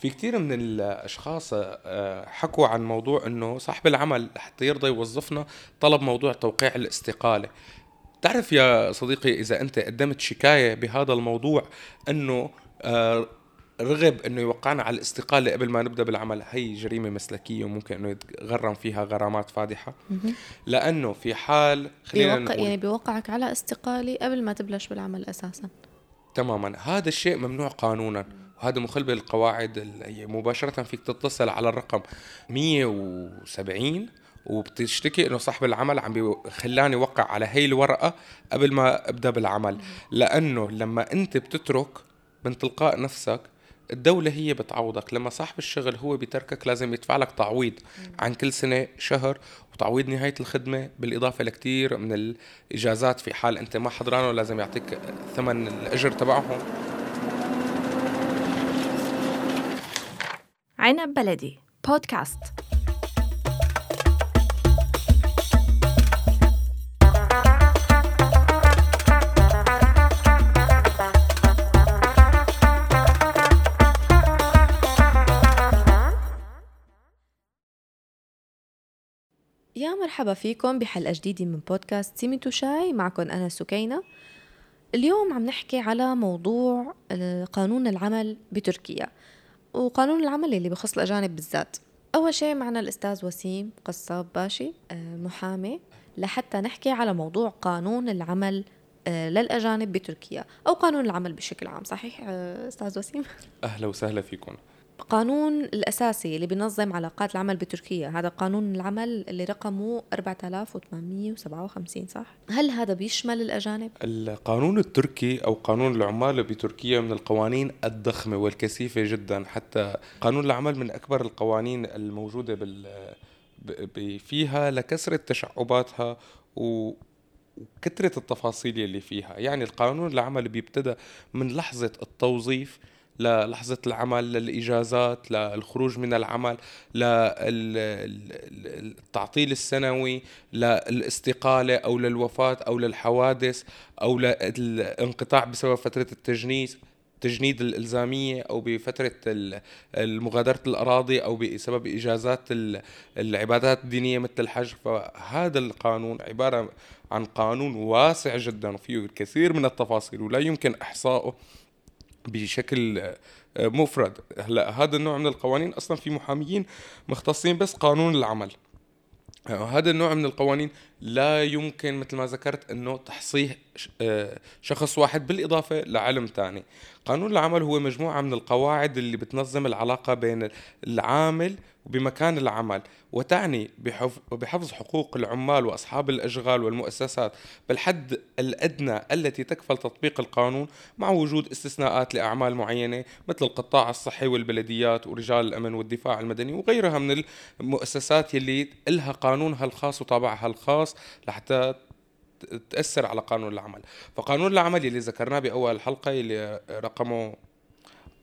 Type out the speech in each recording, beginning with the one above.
في كثير من الأشخاص آه، حكوا عن موضوع إنه صاحب العمل حتى يرضى يوظفنا طلب موضوع توقيع الاستقالة. تعرف يا صديقي إذا أنت قدمت شكاية بهذا الموضوع إنه آه، رغب إنه يوقعنا على الاستقالة قبل ما نبدأ بالعمل هي جريمة مسلكية وممكن إنه يتغرم فيها غرامات فادحة. لأنه في حال خلينا بيوقع نقول يعني بيوقعك على استقالة قبل ما تبلش بالعمل أساسا. تماما. هذا الشيء ممنوع قانونا. وهذا مخل بالقواعد مباشرة فيك تتصل على الرقم 170 وبتشتكي إنه صاحب العمل عم خلاني وقع على هي الورقه قبل ما أبدأ بالعمل. لأنه لما أنت بتترك من تلقاء نفسك الدولة هي بتعوضك. لما صاحب الشغل هو بتركك لازم يدفع لك تعويض عن كل سنة شهر وتعويض نهاية الخدمة بالإضافة لكثير من الإجازات في حال أنت ما حضرانه. لازم يعطيك ثمن الأجر تبعهم. عنب بلدي. بودكاست. يا مرحبا فيكم بحلقة جديدة من بودكاست سيميتو شاي. معكم أنا سكينة. اليوم عم نحكي على موضوع قانون العمل بتركيا. وقانون العمل اللي بخص الأجانب بالذات أول شيء معنا الأستاذ وسيم قصاب باشي آه، محامي لحتى نحكي على موضوع قانون العمل آه، للأجانب بتركيا أو قانون العمل بشكل عام صحيح آه، أستاذ وسيم؟ أهلا وسهلا فيكم القانون الأساسي اللي بينظم علاقات العمل بتركيا هذا قانون العمل اللي رقمه 4857 صح؟ هل هذا بيشمل الأجانب؟ القانون التركي أو قانون العمال بتركيا من القوانين الضخمة والكثيفة جدا حتى قانون العمل من أكبر القوانين الموجودة بال فيها لكثرة تشعباتها و وكثرة التفاصيل اللي فيها يعني القانون العمل بيبتدى من لحظة التوظيف للحظة العمل للإجازات للخروج من العمل للتعطيل السنوي للاستقالة أو للوفاة أو للحوادث أو للانقطاع بسبب فترة التجنيس التجنيد الإلزامية أو بفترة مغادرة الأراضي أو بسبب إجازات العبادات الدينية مثل الحج. فهذا القانون عبارة عن قانون واسع جدا وفيه الكثير من التفاصيل ولا يمكن إحصائه. بشكل آه، مفرد. هلا هذا النوع من القوانين أصلا في محاميين مختصين بس قانون العمل. آه، هذا النوع من القوانين لا يمكن مثل ما ذكرت إنه تحصيه آه، شخص واحد بالإضافة لعلم ثاني قانون العمل هو مجموعة من القواعد اللي بتنظم العلاقة بين العامل وبمكان العمل وتعني بحفظ حقوق العمال وأصحاب الأشغال والمؤسسات بالحد الأدنى التي تكفل تطبيق القانون مع وجود استثناءات لأعمال معينة مثل القطاع الصحي والبلديات ورجال الأمن والدفاع المدني وغيرها من المؤسسات يلي لها قانونها الخاص وطابعها الخاص لحتى تأثر على قانون العمل. فقانون العمل اللي ذكرناه بأول الحلقة اللي رقمه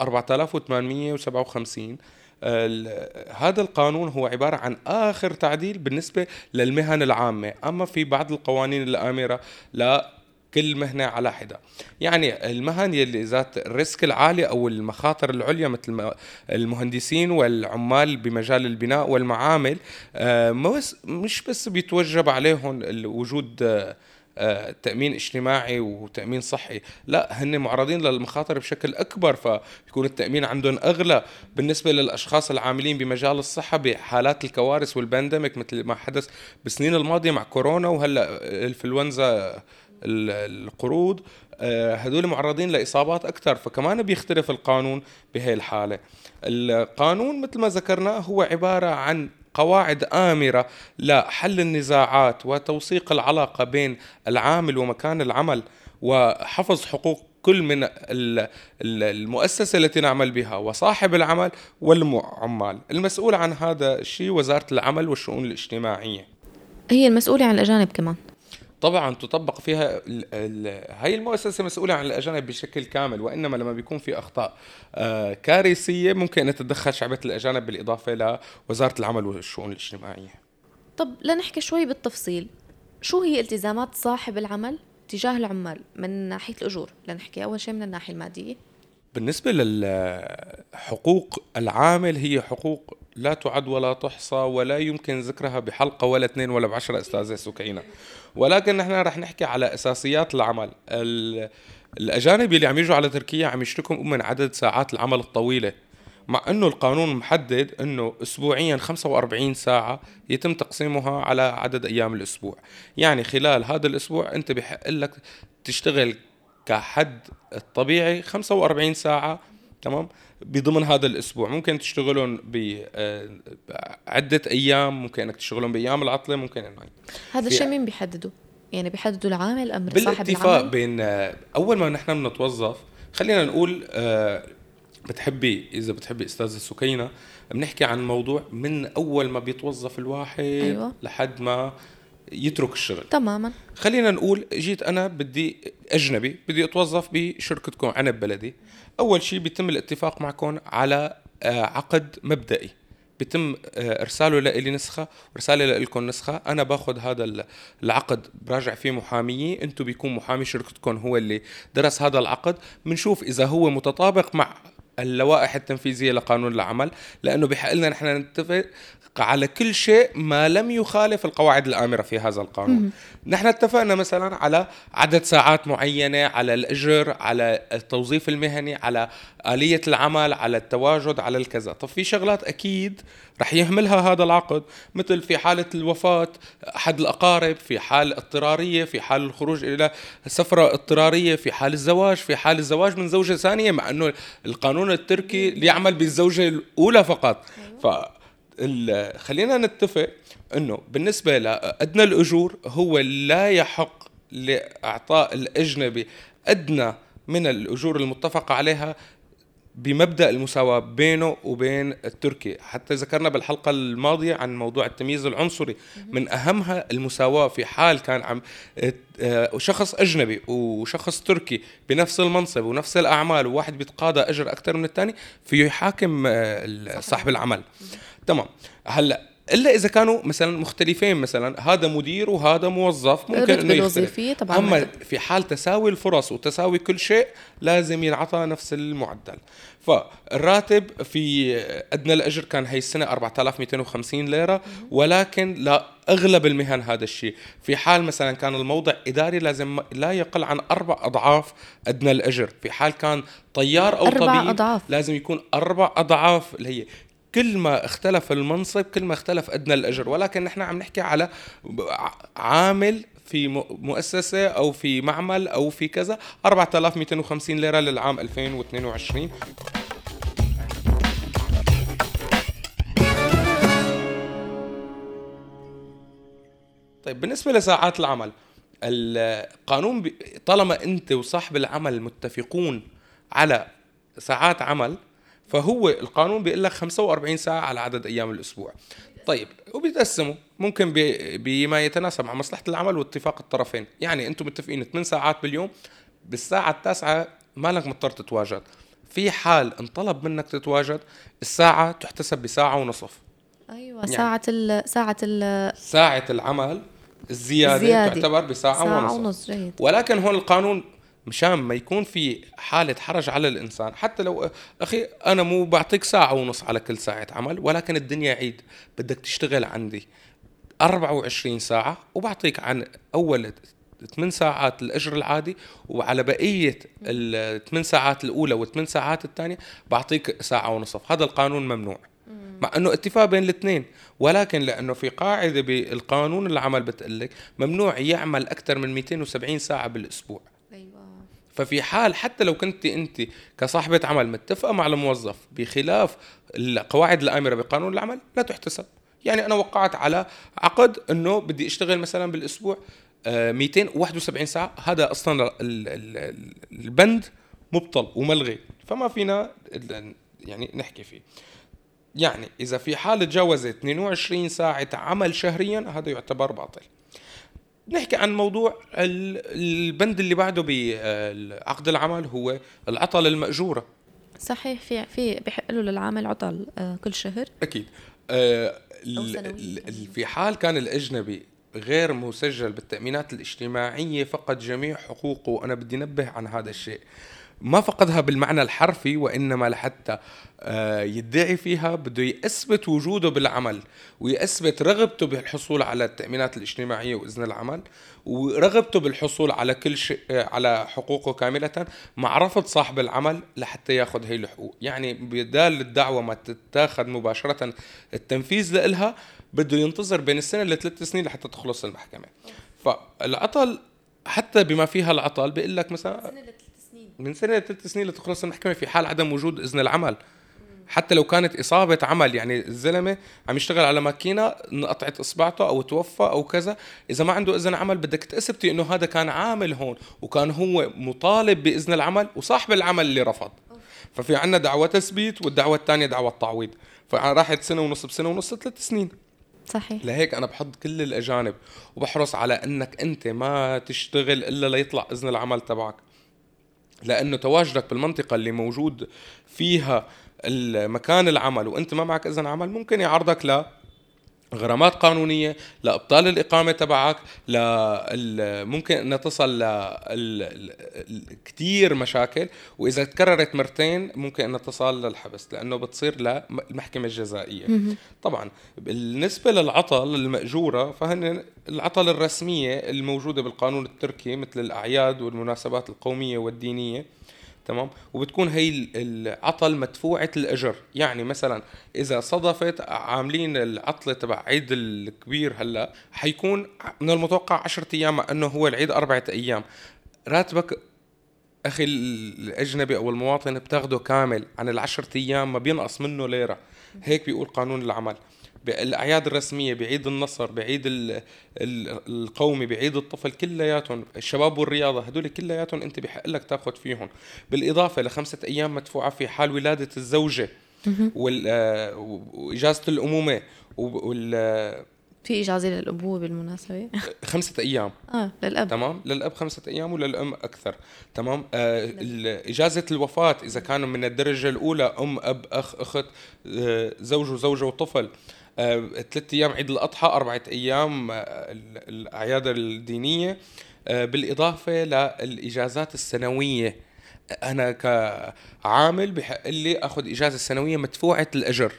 4857 هذا القانون هو عبارة عن آخر تعديل بالنسبة للمهن العامة. أما في بعض القوانين الآمرة لا كل مهنة على حدة. يعني المهن يلي ذات الريسك العالي أو المخاطر العليا مثل المهندسين والعمال بمجال البناء والمعامل آه، مش بس بيتوجب عليهم وجود آه، تأمين اجتماعي وتأمين صحي. لا هن معرضين للمخاطر بشكل أكبر فيكون التأمين عندهم أغلى بالنسبة للأشخاص العاملين بمجال الصحة بحالات الكوارث والبانديميك مثل ما حدث بالسنين الماضية مع كورونا وهلأ الإنفلونزا القرود آه، هدول معرضين لإصابات أكثر فكمان بيختلف القانون بهي الحالة. القانون مثل ما ذكرنا هو عبارة عن قواعد آمرة لحل النزاعات وتوثيق العلاقة بين العامل ومكان العمل وحفظ حقوق كل من المؤسسة التي نعمل بها وصاحب العمل والعمال المسؤول عن هذا الشيء وزارة العمل والشؤون الاجتماعية. هي المسؤولة عن الأجانب كمان. طبعا تطبق فيها هاي المؤسسة مسؤولة عن الأجانب بشكل كامل وإنما لما بيكون في أخطاء آه، كارثية ممكن أن تتدخل شعبية الأجانب بالإضافة لوزاره العمل والشؤون الاجتماعية. طب لنحكي شوي بالتفصيل. شو هي التزامات صاحب العمل تجاه العمال من ناحية الأجور؟ لنحكي أول شيء من الناحية المادية. بالنسبة للحقوق العامل هي حقوق لا تعد ولا تحصى ولا يمكن ذكرها بحلقة ولا اثنين ولا بعشرة أستاذة سكينة. ولكن نحن رح نحكي على أساسيات العمل. الأجانب اللي عم يجوا على تركيا عم يشتكوا من عدد ساعات العمل الطويلة مع إنه القانون محدد إنه اسبوعيا 45 ساعة يتم تقسيمها على عدد أيام الأسبوع. يعني خلال هذا الأسبوع أنت بحق لك تشتغل كحد الطبيعي 45 ساعة تمام؟ بضمن هذا الأسبوع. ممكن تشتغلون بعده أيام ممكن إنك تشتغلون بأيام العطلة ممكن إنه هذا الشيء مين بيحدده؟ يعني بيحددوا العامل أم صاحب العمل؟ بالاتفاق بين أول ما نحن بنتوظف خلينا نقول آه، بتحبي إذا بتحبي أستاذة سكينة بنحكي عن موضوع من أول ما بيتوظف الواحد أيوة. لحد ما يترك الشغل تماما. خلينا نقول جيت أنا بدي أجنبي بدي أتوظف بشركتكم عنب بلدي. أول شيء بيتم الاتفاق معكم على آه، عقد مبدئي. بيتم آه، إرساله لي نسخة ورساله لكم نسخة. أنا باخذ هذا العقد براجع فيه محاميه أنتم بيكون محامي شركتكم هو اللي درس هذا العقد. بنشوف إذا هو متطابق مع اللوائح التنفيذية لقانون العمل لأنه بحق لنا نحن نتفق على كل شيء ما لم يخالف القواعد الآمرة في هذا القانون. نحن اتفقنا مثلا على عدد ساعات معينة على الأجر على التوظيف المهني على آلية العمل على التواجد على الكذا. طب في شغلات أكيد رح يهملها هذا العقد مثل في حالة الوفاة أحد الأقارب في حال اضطرارية في حال الخروج إلى سفرة اضطرارية في حال الزواج في حال الزواج من زوجة ثانية مع أنه القانون التركي يعمل بالزوجة الأولى فقط. ف خلينا نتفق إنه بالنسبة لأدنى الأجور هو لا يحق لإعطاء الأجنبي أدنى من الأجور المتفق عليها بمبدأ المساواة بينه وبين التركي. حتى ذكرنا بالحلقة الماضية عن موضوع التمييز العنصري. من أهمها المساواة في حال كان عم آه، شخص أجنبي وشخص تركي بنفس المنصب ونفس الأعمال وواحد بيتقاضى أجر أكثر من الثاني فيه يحاكم آه، صاحب العمل. تمام. هلأ إلا إذا كانوا مثلا مختلفين مثلا هذا مدير وهذا موظف ممكن إنه يختلف. طبعا أما في حال تساوي الفرص وتساوي كل شيء لازم ينعطى نفس المعدل. فالراتب في أدنى الأجر كان هي السنة 4250 ليرة ولكن لا أغلب المهن هذا الشيء. في حال مثلا كان الموضع إداري لازم لا يقل عن أربع أضعاف أدنى الأجر. في حال كان طيار أو أربع طبيب أضعاف. لازم يكون أربع أضعاف اللي هي كل ما اختلف المنصب كل ما اختلف أدنى الأجر. ولكن نحن عم نحكي على عامل في مؤسسة أو في معمل أو في كذا 4250 ليرة للعام 2022 طيب بالنسبة لساعات العمل القانون طالما أنت وصاحب العمل متفقون على ساعات عمل فهو القانون بيقول لك 45 ساعة على عدد أيام الأسبوع. طيب وبيتقسموا. ممكن بما يتناسب مع مصلحة العمل واتفاق الطرفين. يعني أنتم متفقين 8 ساعات باليوم بالساعة التاسعة مالك مضطر تتواجد. في حال انطلب منك تتواجد الساعة تحتسب بساعة ونصف. أيوه يعني ساعة ال ساعة ال ساعة العمل الزيادة, الزيادة. تعتبر بساعة ساعة ونصف, ونص جيد. ولكن هون القانون مشان ما يكون في حالة حرج على الإنسان. حتى لو أخي أنا مو بعطيك ساعة ونص على كل ساعة عمل ولكن الدنيا عيد. بدك تشتغل عندي 24 ساعة وبعطيك عن أول 8 ساعات الأجر العادي وعلى بقية الثمان ساعات الأولى والثمان ساعات الثانية بعطيك ساعة ونصف هذا القانون ممنوع. مع إنه اتفاق بين الاثنين. ولكن لأنه في قاعدة بالقانون العمل بتقلك ممنوع يعمل أكثر من 270 ساعة بالأسبوع. ففي حال حتى لو كنت انت كصاحبة عمل متفقة مع الموظف بخلاف القواعد الامره بقانون العمل لا تحتسب. يعني أنا وقعت على عقد إنه بدي أشتغل مثلا بالأسبوع 271 آه، ساعة. هذا أصلا البند مبطل وملغي. فما فينا يعني نحكي فيه. يعني إذا في حال تجاوزت 22 ساعة عمل شهريا هذا يعتبر باطل. نحكي عن موضوع البند اللي بعده بعقد العمل هو العطل المأجورة. صحيح في في بحق له للعامل عطل آه، كل شهر. أكيد. آه في حال كان الأجنبي غير مسجل بالتأمينات الاجتماعية فقد جميع حقوقه. وأنا بدي نبه عن هذا الشيء. ما فقدها بالمعنى الحرفي وإنما لحتى آه، يدعي فيها بده يثبت وجوده بالعمل ويثبت رغبته بالحصول على التأمينات الاجتماعية وإذن العمل ورغبته بالحصول على كل شيء آه، على حقوقه كاملة مع رفض صاحب العمل لحتى ياخذ هي الحقوق. يعني بدال الدعوة ما تتاخذ مباشرة التنفيذ لها بده ينتظر بين السنة لثلاث سنين لحتى تخلص المحكمة. فالعطل حتى بما فيها العطل بيقول لك مثلا من سنه لثلاث سنين لتخلص المحكمة في حال عدم وجود إذن العمل. حتى لو كانت إصابة عمل يعني الزلمة عم يشتغل على ماكينة انقطعت إصبعته أو توفى أو كذا. إذا ما عنده إذن عمل بدك تثبتي إنه هذا كان عامل هون وكان هو مطالب بإذن العمل وصاحب العمل اللي رفض. ففي عنا دعوة تثبيت والدعوة الثانية دعوة تعويض فراحت سنة ونص بسنة ونص ثلاث سنين. صحيح. لهيك أنا بحط كل الأجانب وبحرص على إنك أنت ما تشتغل إلا ليطلع إذن العمل تبعك. لأنه تواجدك بالمنطقة اللي موجود فيها المكان العمل وأنت ما معك إذن عمل ممكن يعرضك غرامات قانونية لإبطال الإقامة تبعك ممكن أن تصل كثير مشاكل وإذا تكررت مرتين ممكن أن تصل للحبس لأنه بتصير للمحكمة الجزائية. طبعا بالنسبة للعطل المأجورة فهن العطل الرسمية الموجودة بالقانون التركي مثل الأعياد والمناسبات القومية والدينية تمام؟ وبتكون هي العطل مدفوعه الأجر. يعني مثلا إذا صدفت عاملين العطله تبع عيد الكبير هلأ حيكون من المتوقع 10 أيام مع إنه هو العيد أربعة أيام. راتبك أخي الأجنبي أو المواطن بتاخده كامل عن العشرة أيام ما بينقص منه ليرة. هيك بيقول قانون العمل. بالأعياد الرسمية بعيد النصر بعيد القومي بعيد الطفل كلياتهم الشباب والرياضة هدول كلياتهم أنت بحق لك تاخذ فيهم. بالإضافة لخمسة أيام مدفوعة في حال ولادة الزوجة آه، وإجازة الأمومة وال في إجازة للأبوة بالمناسبة؟ خمسة أيام. آه للأب. تمام؟ للأب خمسة أيام وللأم أكثر. تمام؟ آه إجازة الوفاة إذا كانوا من الدرجة الأولى أم أب أخ أخت آه زوج وزوجة وطفل آه، ثلاث أيام عيد الأضحى أربعة أيام آه، الأعياد الدينية. آه، بالإضافة للإجازات السنوية. أنا كعامل بحق لي آخذ إجازة سنوية مدفوعة الأجر.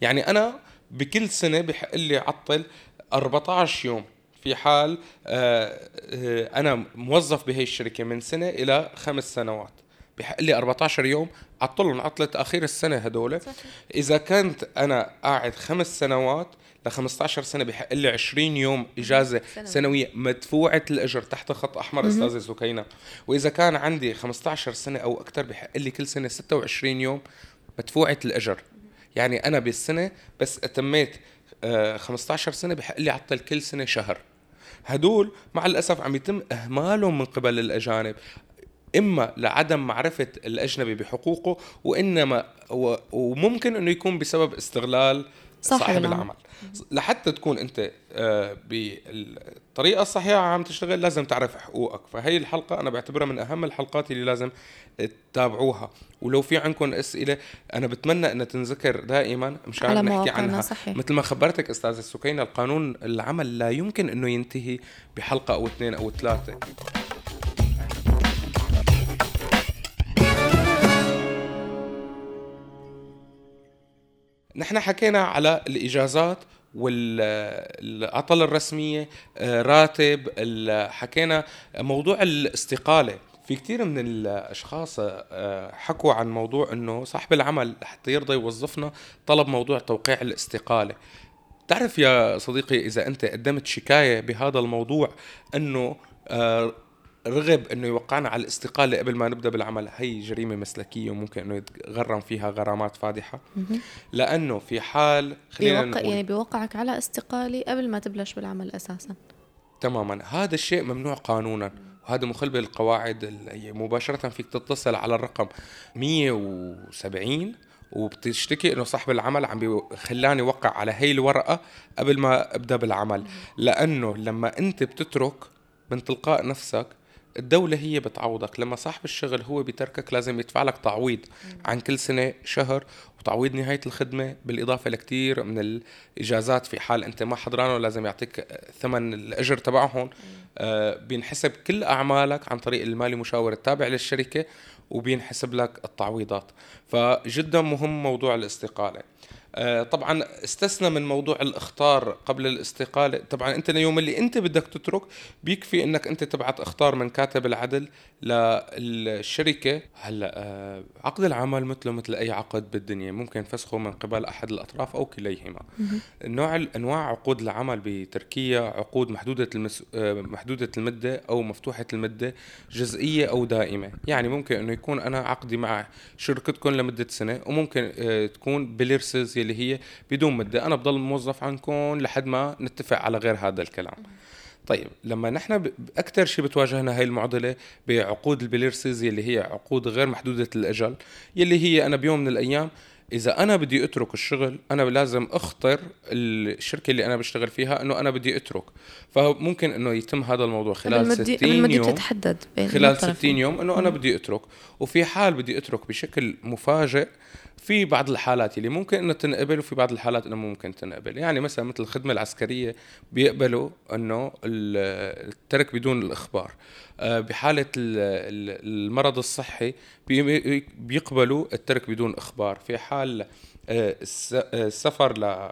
يعني أنا بكل سنة بحق لي أعطل 14 يوم. في حال أنا موظف بهي الشركة من سنة إلى خمس سنوات. بحق لي 14 يوم عطلهم عطلة أخير السنة هدول. إذا كنت أنا قاعد خمس سنوات ل 15 سنة بحق لي 20 يوم إجازة سنة. سنوية مدفوعة الأجر تحت خط أحمر أستاذة سكينة. وإذا كان عندي 15 سنة أو أكثر بحق لي كل سنة 26 يوم مدفوعة الأجر. يعني أنا بالسنة بس أتميت 15 آه، سنة بحق لي عطل كل سنة شهر. هدول مع الأسف عم يتم إهمالهم من قبل الأجانب. إما لعدم معرفة الأجنبي بحقوقه وإنما وممكن إنه يكون بسبب استغلال صاحب, صاحب العمل. العمل. لحتى تكون أنت آه، بالطريقة الصحيحة عم تشتغل لازم تعرف حقوقك. فهي الحلقة أنا بعتبرها من أهم الحلقات اللي لازم تتابعوها. ولو في عندكم أسئلة أنا بتمنى إنها تنذكر دائما مشان نحكي عنها. صحيح. مثل ما خبرتك أستاذة سكينة القانون العمل لا يمكن إنه ينتهي بحلقة أو اثنين أو ثلاثة. نحن حكينا على الإجازات والعطل الرسمية آه، راتب حكينا موضوع الاستقالة. في كثير من الأشخاص آه، حكوا عن موضوع إنه صاحب العمل حتى يرضى يوظفنا طلب موضوع توقيع الاستقالة. تعرف يا صديقي إذا أنت قدمت شكاية بهذا الموضوع إنه آه، رغب إنه يوقعنا على الاستقالة قبل ما نبدأ بالعمل هي جريمة مسلكية وممكن إنه يتغرم فيها غرامات فادحة. لأنه في حال خلينا بيوقع يعني بيوقعك على استقالة قبل ما تبلش بالعمل أساسا. تماما. هذا الشيء ممنوع قانونا. وهذا مخل بالقواعد مباشرة فيك تتصل على الرقم 170 وبتشتكي إنه صاحب العمل عم خلاني وقع على هي الورقة قبل ما أبدأ بالعمل. لأنه لما أنت بتترك من تلقاء نفسك الدولة هي بتعوضك. لما صاحب الشغل هو بتركك لازم يدفع لك تعويض عن كل سنة شهر وتعويض نهاية الخدمة بالإضافة لكتير من الإجازات في حال أنت ما حضرانه لازم يعطيك ثمن الأجر تبعهم. آه بينحسب كل أعمالك عن طريق المالي مشاور التابع للشركة وبينحسب لك التعويضات. فجدا مهم موضوع الاستقالة. آه، طبعا استثنى من موضوع الإخطار قبل الاستقالة. طبعا أنت اليوم اللي أنت بدك تترك بيكفي إنك أنت تبعت إخطار من كاتب العدل للشركة. هلأ آه، عقد العمل مثله مثل أي عقد بالدنيا ممكن فسخه من قبل أحد الأطراف أو كليهما. نوع أنواع عقود العمل بتركيا عقود محدودة المس... آه، محدودة المدة أو مفتوحة المدة جزئية أو دائمة. يعني ممكن إنه يكون أنا عقدي مع شركتكم لمدة سنة وممكن تكون belirsiz اللي هي بدون مدة. أنا بضل موظف عندكم لحد ما نتفق على غير هذا الكلام. طيب لما نحن أكثر شيء بتواجهنا هاي المعضلة بعقود ال belirsiz اللي هي عقود غير محدودة الأجل يلي هي أنا بيوم من الأيام إذا أنا بدي أترك الشغل أنا لازم أخطر الشركة اللي أنا بشتغل فيها إنه أنا بدي أترك. فممكن إنه يتم هذا الموضوع خلال 60 يوم تتحدد بين خلال 60 يوم إنه أنا بدي أترك. وفي حال بدي أترك بشكل مفاجئ في بعض الحالات اللي ممكن إنه تنقبل وفي بعض الحالات إنه ممكن تنقبل. يعني مثلا مثل الخدمة العسكرية بيقبلوا إنه الترك بدون الإخبار. آه، بحالة المرض الصحي بيقبلوا الترك بدون إخبار. في حال آه، السفر ل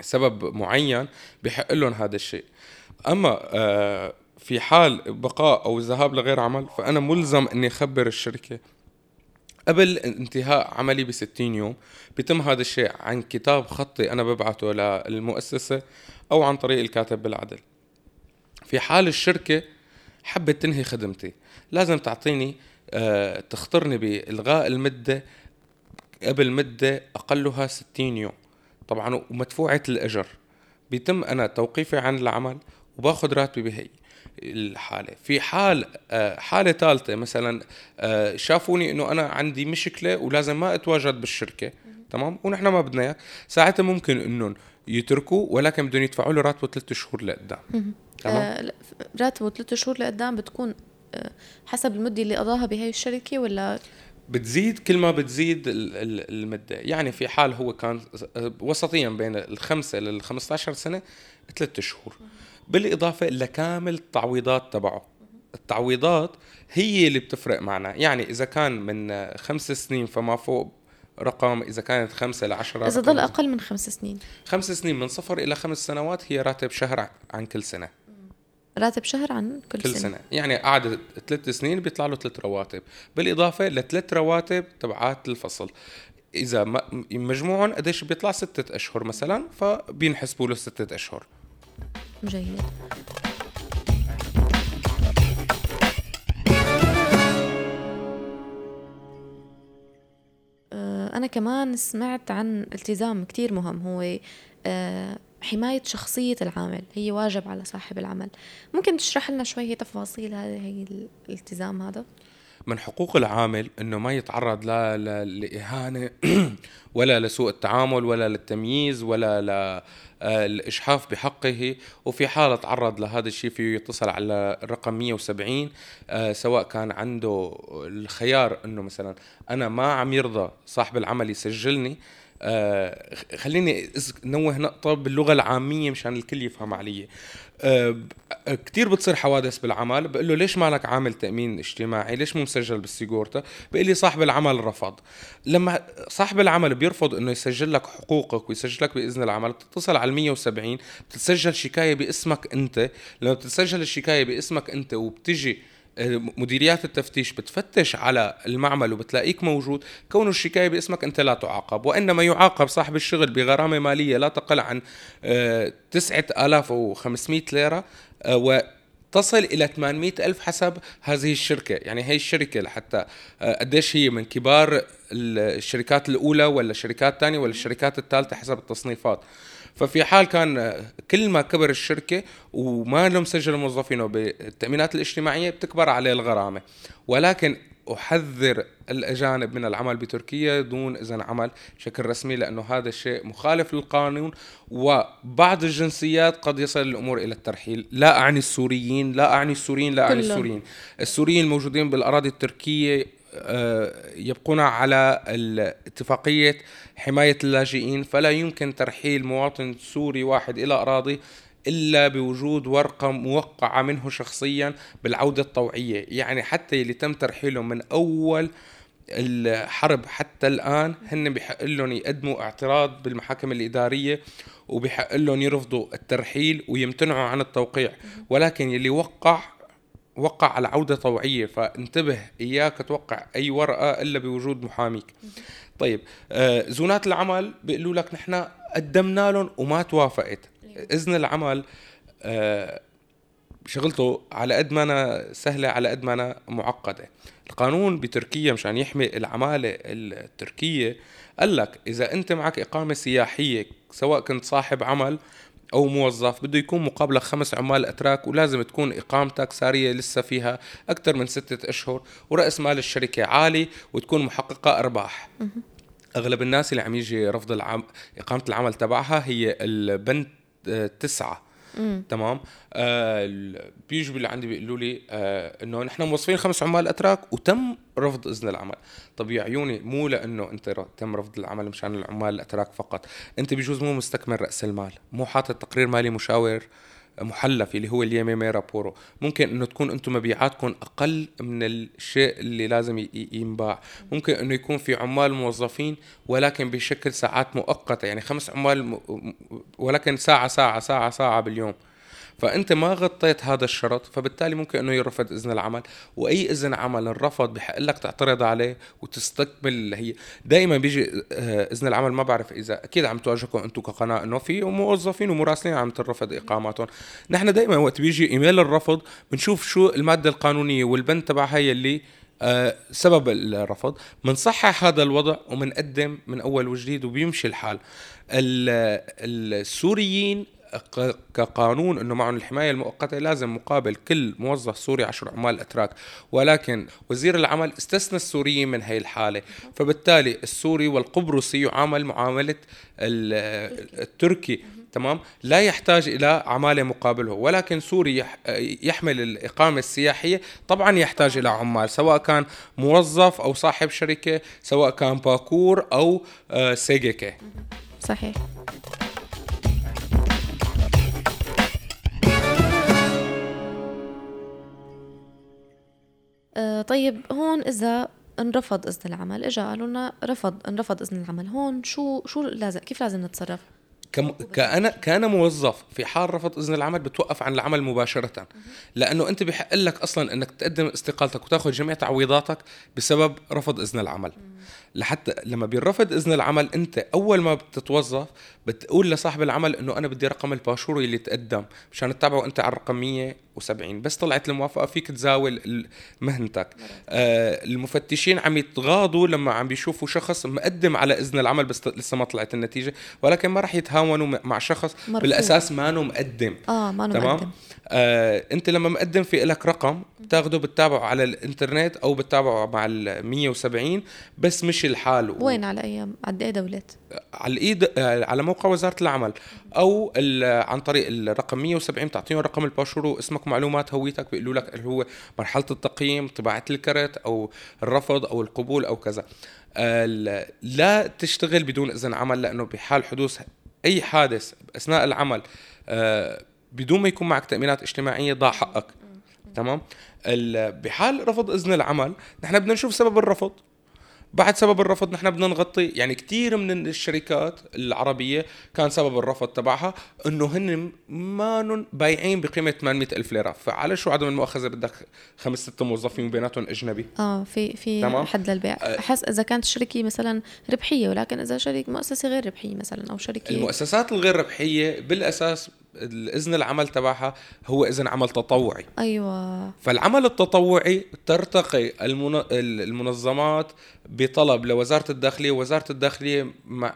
سبب معين بحق لهم هذا الشيء. أما آه، في حال بقاء أو ذهاب لغير عمل فأنا ملزم إني أخبر الشركة قبل انتهاء عملي ب 60 يوم بيتم هذا الشيء عن كتاب خطي أنا ببعته للمؤسسة أو عن طريق الكاتب بالعدل. في حال الشركة حبت تنهي خدمتي. لازم تعطيني آه تخطرني بإلغاء المدة قبل مدة أقلها 60 يوم. طبعا ومدفوعة الأجر. بيتم أنا توقيفي عن العمل وباخذ راتبي بهي. الحالة. في حال آه، حالة ثالثة مثلا آه، شافوني إنه أنا عندي مشكلة ولازم ما أتواجد بالشركة تمام؟ ونحن ما بدنا اياك ساعتها ممكن إنهم يتركوا ولكن بدهم يدفعوا له راتبه ثلاث شهور لقدام. تمام؟ آه راتبه ثلاث شهور لقدام بتكون حسب المدة اللي قضاها بهي الشركة ولا؟ بتزيد كل ما بتزيد المدة. يعني في حال هو كان وسطيا بين الخمسة لل 15 سنة ثلاث شهور. بالإضافة لكامل التعويضات تبعه. التعويضات هي اللي بتفرق معنا. يعني إذا كان من خمس سنين فما فوق رقم إذا كانت خمسة لعشرة إذا ضل أقل من خمس سنين. خمس سنين من صفر إلى خمس سنوات هي راتب شهر عن كل سنة. راتب شهر عن كل, كل سنة. سنة. يعني قعد ثلاث سنين بيطلع له ثلاث رواتب. بالإضافة لثلاث رواتب تبعات الفصل. إذا مجموعهم قديش بيطلع؟ ستة أشهر مثلا فبينحسبوا له ستة أشهر. جيد آه، أنا كمان سمعت عن التزام كتير مهم هو آه، حماية شخصية العامل. هي واجب على صاحب العمل. ممكن تشرح لنا شوي تفاصيل هذه الالتزام هذا؟ من حقوق العامل إنه ما يتعرض لا لإهانة ولا لسوء التعامل ولا للتمييز ولا للإجحاف بحقه. وفي حال تعرض لهذا الشيء فيه يتصل على الرقم 170 آه، سواء كان عنده الخيار إنه مثلا أنا ما عم يرضى صاحب العمل يسجلني آه خليني نوه نقطة باللغة العامية مشان الكل يفهم علي. آه كتير بتصير حوادث بالعمل بقول له ليش مالك عامل تأمين اجتماعي؟ ليش مو مسجل بالسيجورتا؟ بقول لي صاحب العمل رفض. لما صاحب العمل بيرفض إنه يسجل لك حقوقك ويسجل لك بإذن العمل بتتصل على 170 بتسجل شكاية باسمك أنت. لما بتسجل الشكاية باسمك أنت وبتجي مديريات التفتيش بتفتش على المعمل وبتلاقيك موجود. كون الشكاية باسمك أنت لا تعاقب وإنما يعاقب صاحب الشغل بغرامة مالية لا تقل عن 9500 آه، ليرة آه، تصل إلى 800 ألف حسب هذه الشركة. يعني هي الشركة لحتى آه، قديش هي من كبار الشركات الأولى ولا الشركات الثانية ولا الشركات الثالثة حسب التصنيفات. ففي حال كان كل ما كبر الشركة وما له مسجل موظفينه بالتأمينات الاجتماعية بتكبر عليه الغرامة. ولكن أحذر الأجانب من العمل بتركيا دون إذن عمل بشكل رسمي لأنه هذا الشيء مخالف للقانون وبعض الجنسيات قد يصل الأمور إلى الترحيل. لا أعني السوريين لا أعني السوريين لا أعني السوريين. السوريين الموجودين بالأراضي التركية يبقون على اتفاقية حماية اللاجئين. فلا يمكن ترحيل مواطن سوري واحد إلى أراضي إلا بوجود ورقة موقعة منه شخصيا بالعودة الطوعية. يعني حتى اللي تم ترحيله من أول الحرب حتى الآن هن بحق لهم يقدموا اعتراض بالمحاكم الإدارية وبحق لهم يرفضوا الترحيل ويمتنعوا عن التوقيع. ولكن يلي وقع وقع على عودة طوعية فانتبه إياك توقع أي ورقة إلا بوجود محاميك. طيب آه زونات العمل بيقولوا لك نحن قدمنا لهم وما توافقت. إذن العمل آه شغلته على قد ما أنا سهلة على قد ما أنا معقدة. القانون بتركيا مشان يحمي العمالة التركية قال لك إذا أنت معك إقامة سياحية سواء كنت صاحب عمل أو موظف بده يكون مقابلة خمس عمال أتراك ولازم تكون إقامتك سارية لسه فيها أكثر من ستة أشهر ورأس مال الشركة عالي وتكون محققة أرباح. أغلب الناس اللي عم يجي رفض العم... إقامة العمل تبعها هي البند آه، تمام؟ آه بيجوا اللي عندي بيقولوا لي آه إنه نحن موظفين خمس عمال أتراك وتم رفض إذن العمل. طب يا عيوني مو لأنه أنت تم رفض العمل مشان العمال الأتراك فقط. أنت بجوز مو مستكمل رأس المال مو حاطط تقرير مالي مشاور محلف اللي هو اليميمي رابورو ممكن إنه تكون أنتم مبيعاتكم أقل من الشيء اللي لازم ينباع. ممكن إنه يكون في عمال موظفين ولكن بشكل ساعات مؤقتة. يعني خمس عمال ولكن ساعة ساعة ساعة ساعة باليوم. فأنت ما غطيت هذا الشرط فبالتالي ممكن إنه يرفض إذن العمل. وأي إذن عمل انرفض بحق لك تعترض عليه وتستكمل اللي هي. دائما بيجي آه، إذن العمل ما بعرف إذا أكيد عم تواجهكم أنتم كقناة إنه في موظفين ومراسلين عم ترفض إقاماتهم. نحن دائما وقت بيجي إيميل الرفض بنشوف شو المادة القانونية والبند تبعها يلي آه سبب الرفض. بنصحح هذا الوضع وبنقدم من أول وجديد وبيمشي الحال. السوريين كقانون إنه معهم الحماية المؤقتة لازم مقابل كل موظف سوري 10 عمال أتراك. ولكن وزير العمل استثنى السوريين من هي الحالة. فبالتالي السوري والقبرصي يعامل معاملة التركي تمام؟ لا يحتاج إلى عمالة مقابله. ولكن سوري يحمل الإقامة السياحية. طبعا يحتاج إلى عمال سواء كان موظف أو صاحب شركة سواء كان Bağ-Kur أو آه، SGK. صحيح. آه، طيب هون إذا انرفض إذن العمل اجى قالوا لنا رفض انرفض إذن العمل. هون شو شو لازم كيف لازم نتصرف؟ كم كأنا كان موظف في حال رفض إذن العمل بتوقف عن العمل مباشرة. لأنه أنت بحق لك أصلا إنك تقدم استقالتك وتاخذ جميع تعويضاتك بسبب رفض إذن العمل. لحتى لما بيرفض إذن العمل أنت أول ما بتتوظف بتقول لصاحب العمل إنه أنا بدي رقم الباشور اللي تقدم مشان تتابعه أنت على الرقم 170 بس طلعت الموافقة فيك تزاول مهنتك. آه المفتشين عم يتغاضوا لما عم بيشوفوا شخص مقدم على إذن العمل بس لسه ما طلعت النتيجة ولكن ما راح يتهاونوا مع شخص مرفوض. بالأساس ما مقدم. آه ما تمام؟ مقدم. آه أنت لما مقدم في لك رقم بتاخده بتتابعه على الإنترنت أو بتتابعه مع ال 170 بس مش الحال. وين؟ على أيام؟ على أي دولات على الايد آه، على موقع وزارة العمل. أو عن طريق الرقم 170 بتعطيهم رقم الباشور واسمك ومعلومات هويتك بيقولوا لك اللي هو مرحلة التقييم طباعة الكرت أو الرفض أو القبول أو كذا. آه، لا تشتغل بدون إذن عمل لأنه بحال حدوث أي حادث أثناء العمل آه، بدون ما يكون معك تأمينات اجتماعية ضاع حقك. تمام؟ بحال رفض إذن العمل نحن بدنا نشوف سبب الرفض. بعد سبب الرفض نحن بدنا نغطي. يعني كثير من الشركات العربية كان سبب الرفض تبعها إنه هن ما بايعين بقيمة 800 ألف ليرة. فعلى شو عدم المؤاخذة بدك خمس ست موظفين وبيناتهم أجنبي؟ آه في في تمام؟ حد للبيع. أحس إذا كانت الشركة مثلا ربحية ولكن إذا شركة مؤسسة غير ربحية مثلا أو شركة المؤسسات الغير ربحية بالأساس الإذن العمل تبعها هو إذن عمل تطوعي. أيوه. فالعمل التطوعي ترتقي المنظمات بطلب لوزارة الداخلية ووزاره الداخلية مع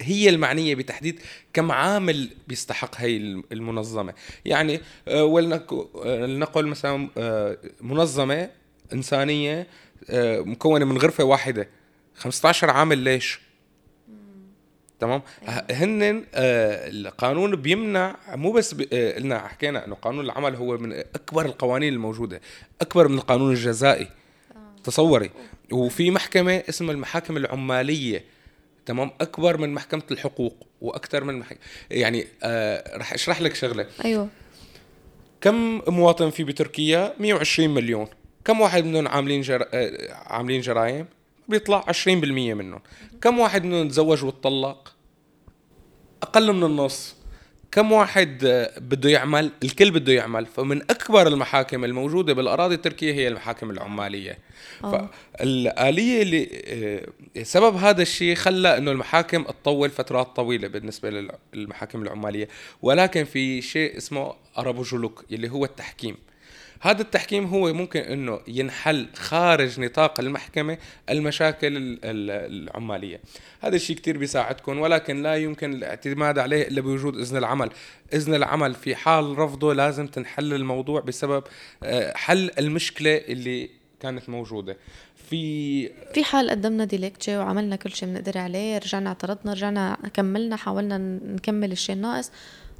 هي المعنية بتحديد كم عامل بيستحق هي المنظمة. يعني آه، ولنقل مثلا آه، منظمة إنسانية آه، مكونة من غرفة واحدة. 15 عامل ليش؟ تمام؟ أيوة. هن آه القانون بيمنع مو بس آه قلنا حكينا إنه قانون العمل هو من أكبر القوانين الموجودة أكبر من القانون الجزائي. آه. تصوري. وفي محكمة اسمها المحاكم العمالية تمام؟ أكبر من محكمة الحقوق وأكثر من محك... يعني آه رح أشرح لك شغلة. أيوه. كم مواطن في بتركيا؟ 120 مليون. كم واحد منهم عاملين جر... آه عاملين جرائم؟ بيطلع 20% منهم كم واحد منهم تزوج واتطلق أقل من النص. كم واحد آه، بده يعمل؟ الكل بده يعمل. فمن أكبر المحاكم الموجودة بالأراضي التركية هي المحاكم العمالية. آه. فالآلية اللي آه، سبب هذا الشيء خلى إنه المحاكم تطول فترات طويلة بالنسبة للمحاكم العمالية. ولكن في شيء اسمه أرابوجولوك اللي هو التحكيم. هذا التحكيم هو ممكن إنه ينحل خارج نطاق المحكمة المشاكل العمالية. هذا الشيء كثير بيساعدكم ولكن لا يمكن الاعتماد عليه إلا بوجود إذن العمل. إذن العمل في حال رفضه لازم تنحل الموضوع بسبب آه، حل المشكلة اللي كانت موجودة. في في حال قدمنا ديليكتشي وعملنا كل شيء بنقدر عليه رجعنا اعترضنا رجعنا كملنا حاولنا نكمل الشيء الناقص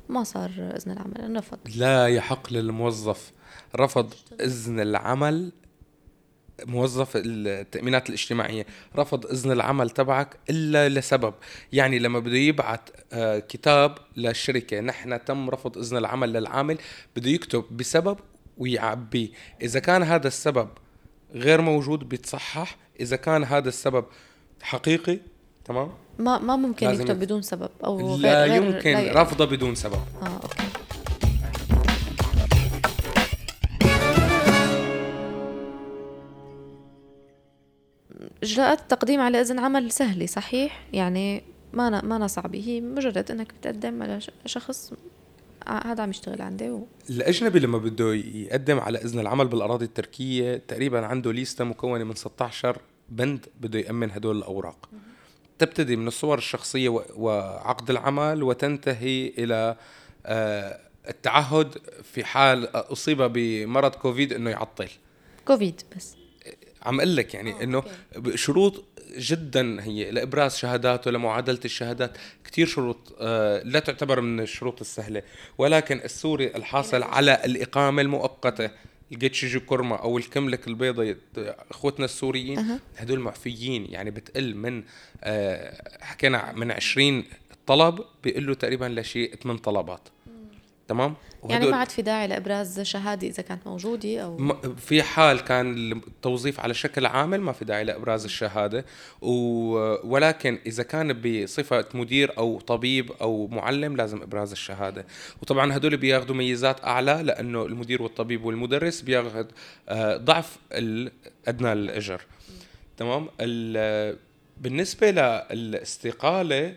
ما صار إذن العمل انرفض لا يحق للموظف رفض إذن العمل موظف التأمينات الاجتماعية رفض إذن العمل تبعك إلا لسبب. يعني لما بده يبعث آه، كتاب للشركة نحن تم رفض إذن العمل للعامل بده يكتب بسبب ويعبيه إذا كان هذا السبب غير موجود بيتصحح إذا كان هذا السبب حقيقي تمام؟ ما ما ممكن يكتب بدون سبب أو لا غير يمكن لا رفضه بدون سبب. آه أوكي. إجراءات التقديم على إذن عمل سهله صحيح؟ يعني ما أنا ما أنا صعبه هي مجرد إنك بتقدم على شخص هذا عم يشتغل عندي و... الأجنبي لما بده يقدم على إذن العمل بالأراضي التركية تقريبا عنده ليستة مكونة من 16 بند بده يأمن هدول الأوراق. تبتدي من الصور الشخصية وعقد العمل وتنتهي إلى آه، التعهد في حال أصيب بمرض كوفيد إنه يعطل. كوفيد بس. عم أقول لك يعني إنه شروط جدا هي لإبراز شهاداته لمعادلة الشهادات كثير شروط آه، لا تعتبر من الشروط السهلة. ولكن السوري الحاصل على الإقامة المؤقتة ال geçici koruma أو الكملك البيضاء أخوتنا السوريين أه. هدول معفيين يعني بتقل من آه، حكينا من 20 طلب بيقول له تقريبا لشيء 8 طلبات. تمام؟ يعني ما عاد في داعي لأبراز شهاده إذا كانت موجودة أو في حال كان التوظيف على شكل عامل ما في داعي لأبراز الشهادة. ولكن إذا كان بصفة مدير أو طبيب أو معلم لازم إبراز الشهادة. وطبعا هدول بياخذوا ميزات أعلى لأنه المدير والطبيب والمدرس بياخذ آه، ضعف ادنى الاجر تمام؟ بالنسبة للإستقالة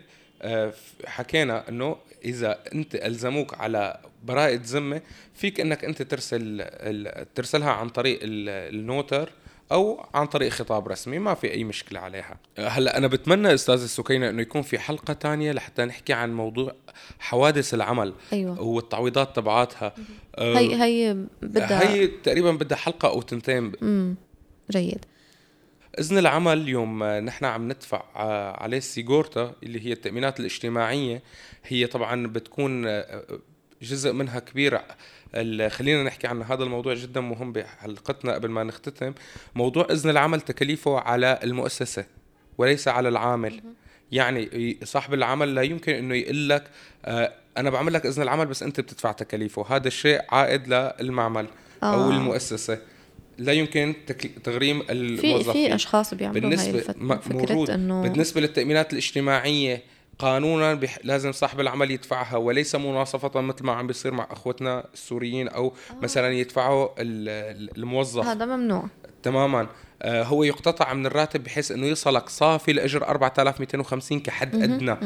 حكينا إنه إذا أنت ألزموك على براءة ذمة فيك إنك أنت ترسل ترسلها عن طريق النوتر أو عن طريق خطاب رسمي ما في أي مشكلة عليها. هلأ أنا بتمنى أستاذ السكينه إنه يكون في حلقة تانية لحتى نحكي عن موضوع حوادث العمل أيوة. والتعويضات تبعاتها. هي هي بدها هي تقريبا بدها حلقة أو تنتين. جيد. إذن العمل يوم نحن عم ندفع عليه السيجورتا اللي هي التأمينات الاجتماعية. هي طبعا بتكون جزء منها كبير. خلينا نحكي عن هذا الموضوع جدا مهم بحلقتنا قبل ما نختتم. موضوع إذن العمل تكاليفه على المؤسسة وليس على العامل. يعني صاحب العمل لا يمكن إنه يقول لك آه، أنا بعمل لك إذن العمل بس أنت بتدفع تكاليفه. هذا الشيء عائد للمعمل آه. أو المؤسسة. لا يمكن تغريم الموظفين في في أشخاص بيعملوا بالنسبة هاي الفت... إنه بالنسبة للتأمينات الاجتماعية قانونا بح... لازم صاحب العمل يدفعها وليس مناصفة مثل ما عم بيصير مع أخوتنا السوريين أو آه. مثلا يدفعوا الموظف. هذا ممنوع. تماما. آه هو يقتطع من الراتب بحيث إنه يصلك صافي لأجر 4250 كحد أدنى.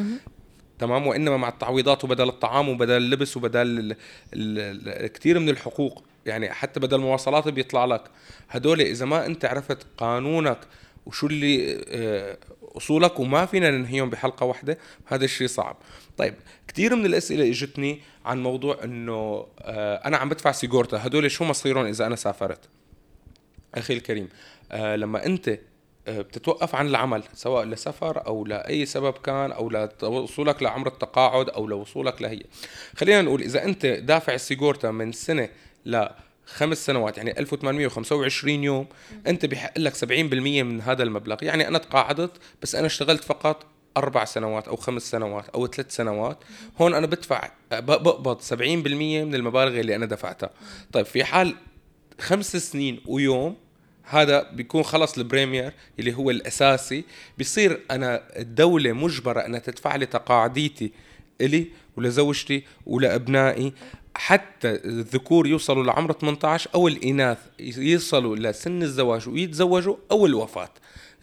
تمام؟ وإنما مع التعويضات وبدل الطعام وبدل اللبس وبدل كثير من الحقوق. يعني حتى بدل المواصلات بيطلع لك. هدول إذا ما أنت عرفت قانونك وشو اللي آه، أصولك وما فينا ننهيهم بحلقة واحدة هذا الشيء صعب. طيب كثير من الأسئلة إجتني عن موضوع إنه آه، أنا عم بدفع سيجورتا. هدول شو مصيرهم إذا أنا سافرت؟ أخي الكريم آه، لما أنت بتتوقف عن العمل سواء لسفر أو لأي سبب كان أو لوصولك لعمر التقاعد أو لوصولك لهي. خلينا نقول إذا أنت دافع السيجورتا من سنة ل خمس سنوات يعني 1825 يوم أنت بحق لك 70% من هذا المبلغ. يعني أنا تقاعدت بس أنا اشتغلت فقط أربع سنوات أو خمس سنوات أو ثلاث سنوات. هون أنا بدفع بقبض 70% من المبالغ اللي أنا دفعتها. طيب في حال خمس سنين ويوم هذا بيكون خلص ال primler اللي هو الأساسي. بيصير أنا الدولة مجبرة أنها تدفع لي تقاعديتي إلي ولزوجتي ولابنائي حتى الذكور يوصلوا لعمر 18 أو الإناث يوصلوا لسن الزواج ويتزوجوا أو الوفاة.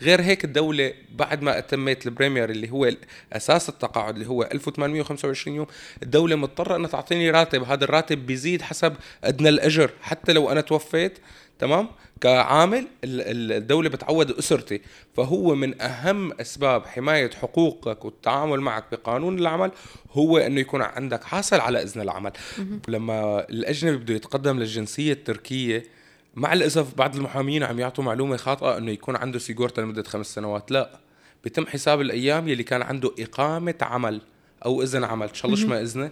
غير هيك الدولة بعد ما أتميت ال primler اللي هو أساس التقاعد اللي هو 1825 يوم الدولة مضطرة أنها تعطيني راتب. هذا الراتب بيزيد حسب أدنى الأجر. حتى لو أنا توفيت تمام؟ كعامل الدولة بتعود أسرتي. فهو من أهم أسباب حماية حقوقك والتعامل معك بقانون العمل هو أنه يكون عندك حاصل على إذن العمل. لما الأجنبي بده يتقدم للجنسية التركية مع الأسف بعض المحامين عم يعطوا معلومة خاطئة إنه يكون عنده سيجورتا لمدة خمس سنوات. لا بيتم حساب الأيام يلي كان عنده إقامة عمل أو إذن عمل. çalışma izni.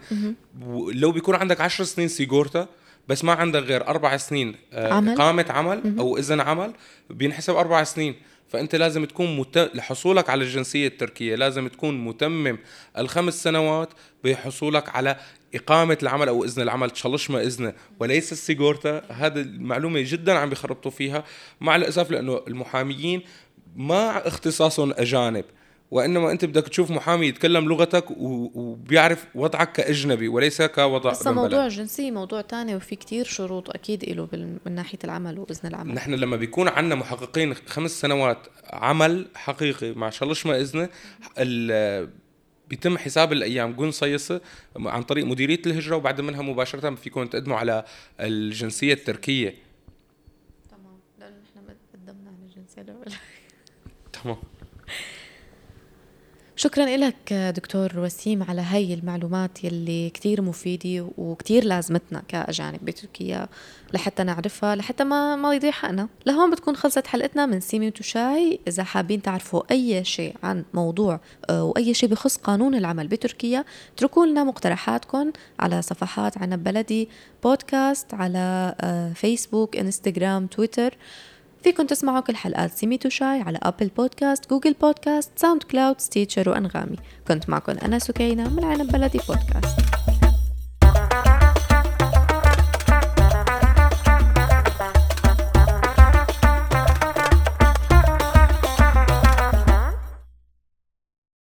لو بيكون عندك عشر سنين sigorta بس ما عندك غير أربع سنين آه، عمل. إقامة عمل أو إذن عمل بينحسب أربع سنين. فأنت لازم تكون مت... لحصولك على الجنسية التركية لازم تكون متمم الخمس سنوات بحصولك على إقامة العمل أو إذن العمل çalışma izni وليس ال sigorta. هذا المعلومة جدا عم بيخربطوا فيها. مع الأسف لأنه المحاميين ما اختصاصهم أجانب. وإنما أنت بدك تشوف محامي يتكلم لغتك وبيعرف وضعك كأجنبي وليس كوضع بس موضوع الجنسيه موضوع تاني وفي كتير شروط أكيد له من ناحية العمل واذن العمل. نحن لما بيكون عندنا محققين خمس سنوات عمل حقيقي مع شلش ما اذنه بيتم حساب الأيام جون صيصه عن طريق مديرية الهجرة وبعد منها مباشرة فيكم تقدموا على الجنسية التركية. تمام. لأنه نحن قدمنا على الجنسية الأولى. تمام. شكرا لك دكتور وسيم على هاي المعلومات يلي كتير مفيدة وكتير لازمتنا كأجانب بتركيا لحتى نعرفها لحتى ما ما يضيع حقنا. لهون بتكون خلصت حلقتنا من سيمي وشاي إذا حابين تعرفوا أي شيء عن موضوع آه، وأي شيء بخص قانون العمل بتركيا اتركوا لنا مقترحاتكم على صفحات عنب بلدي بودكاست على فيسبوك انستغرام تويتر فيكن تسمعوا كل حلقات سيميت وشاي على Apple Podcast Google Podcast SoundCloud Stitcher وأنغامي. كنت معكم أنا سكينة من عنب بلدي بودكاست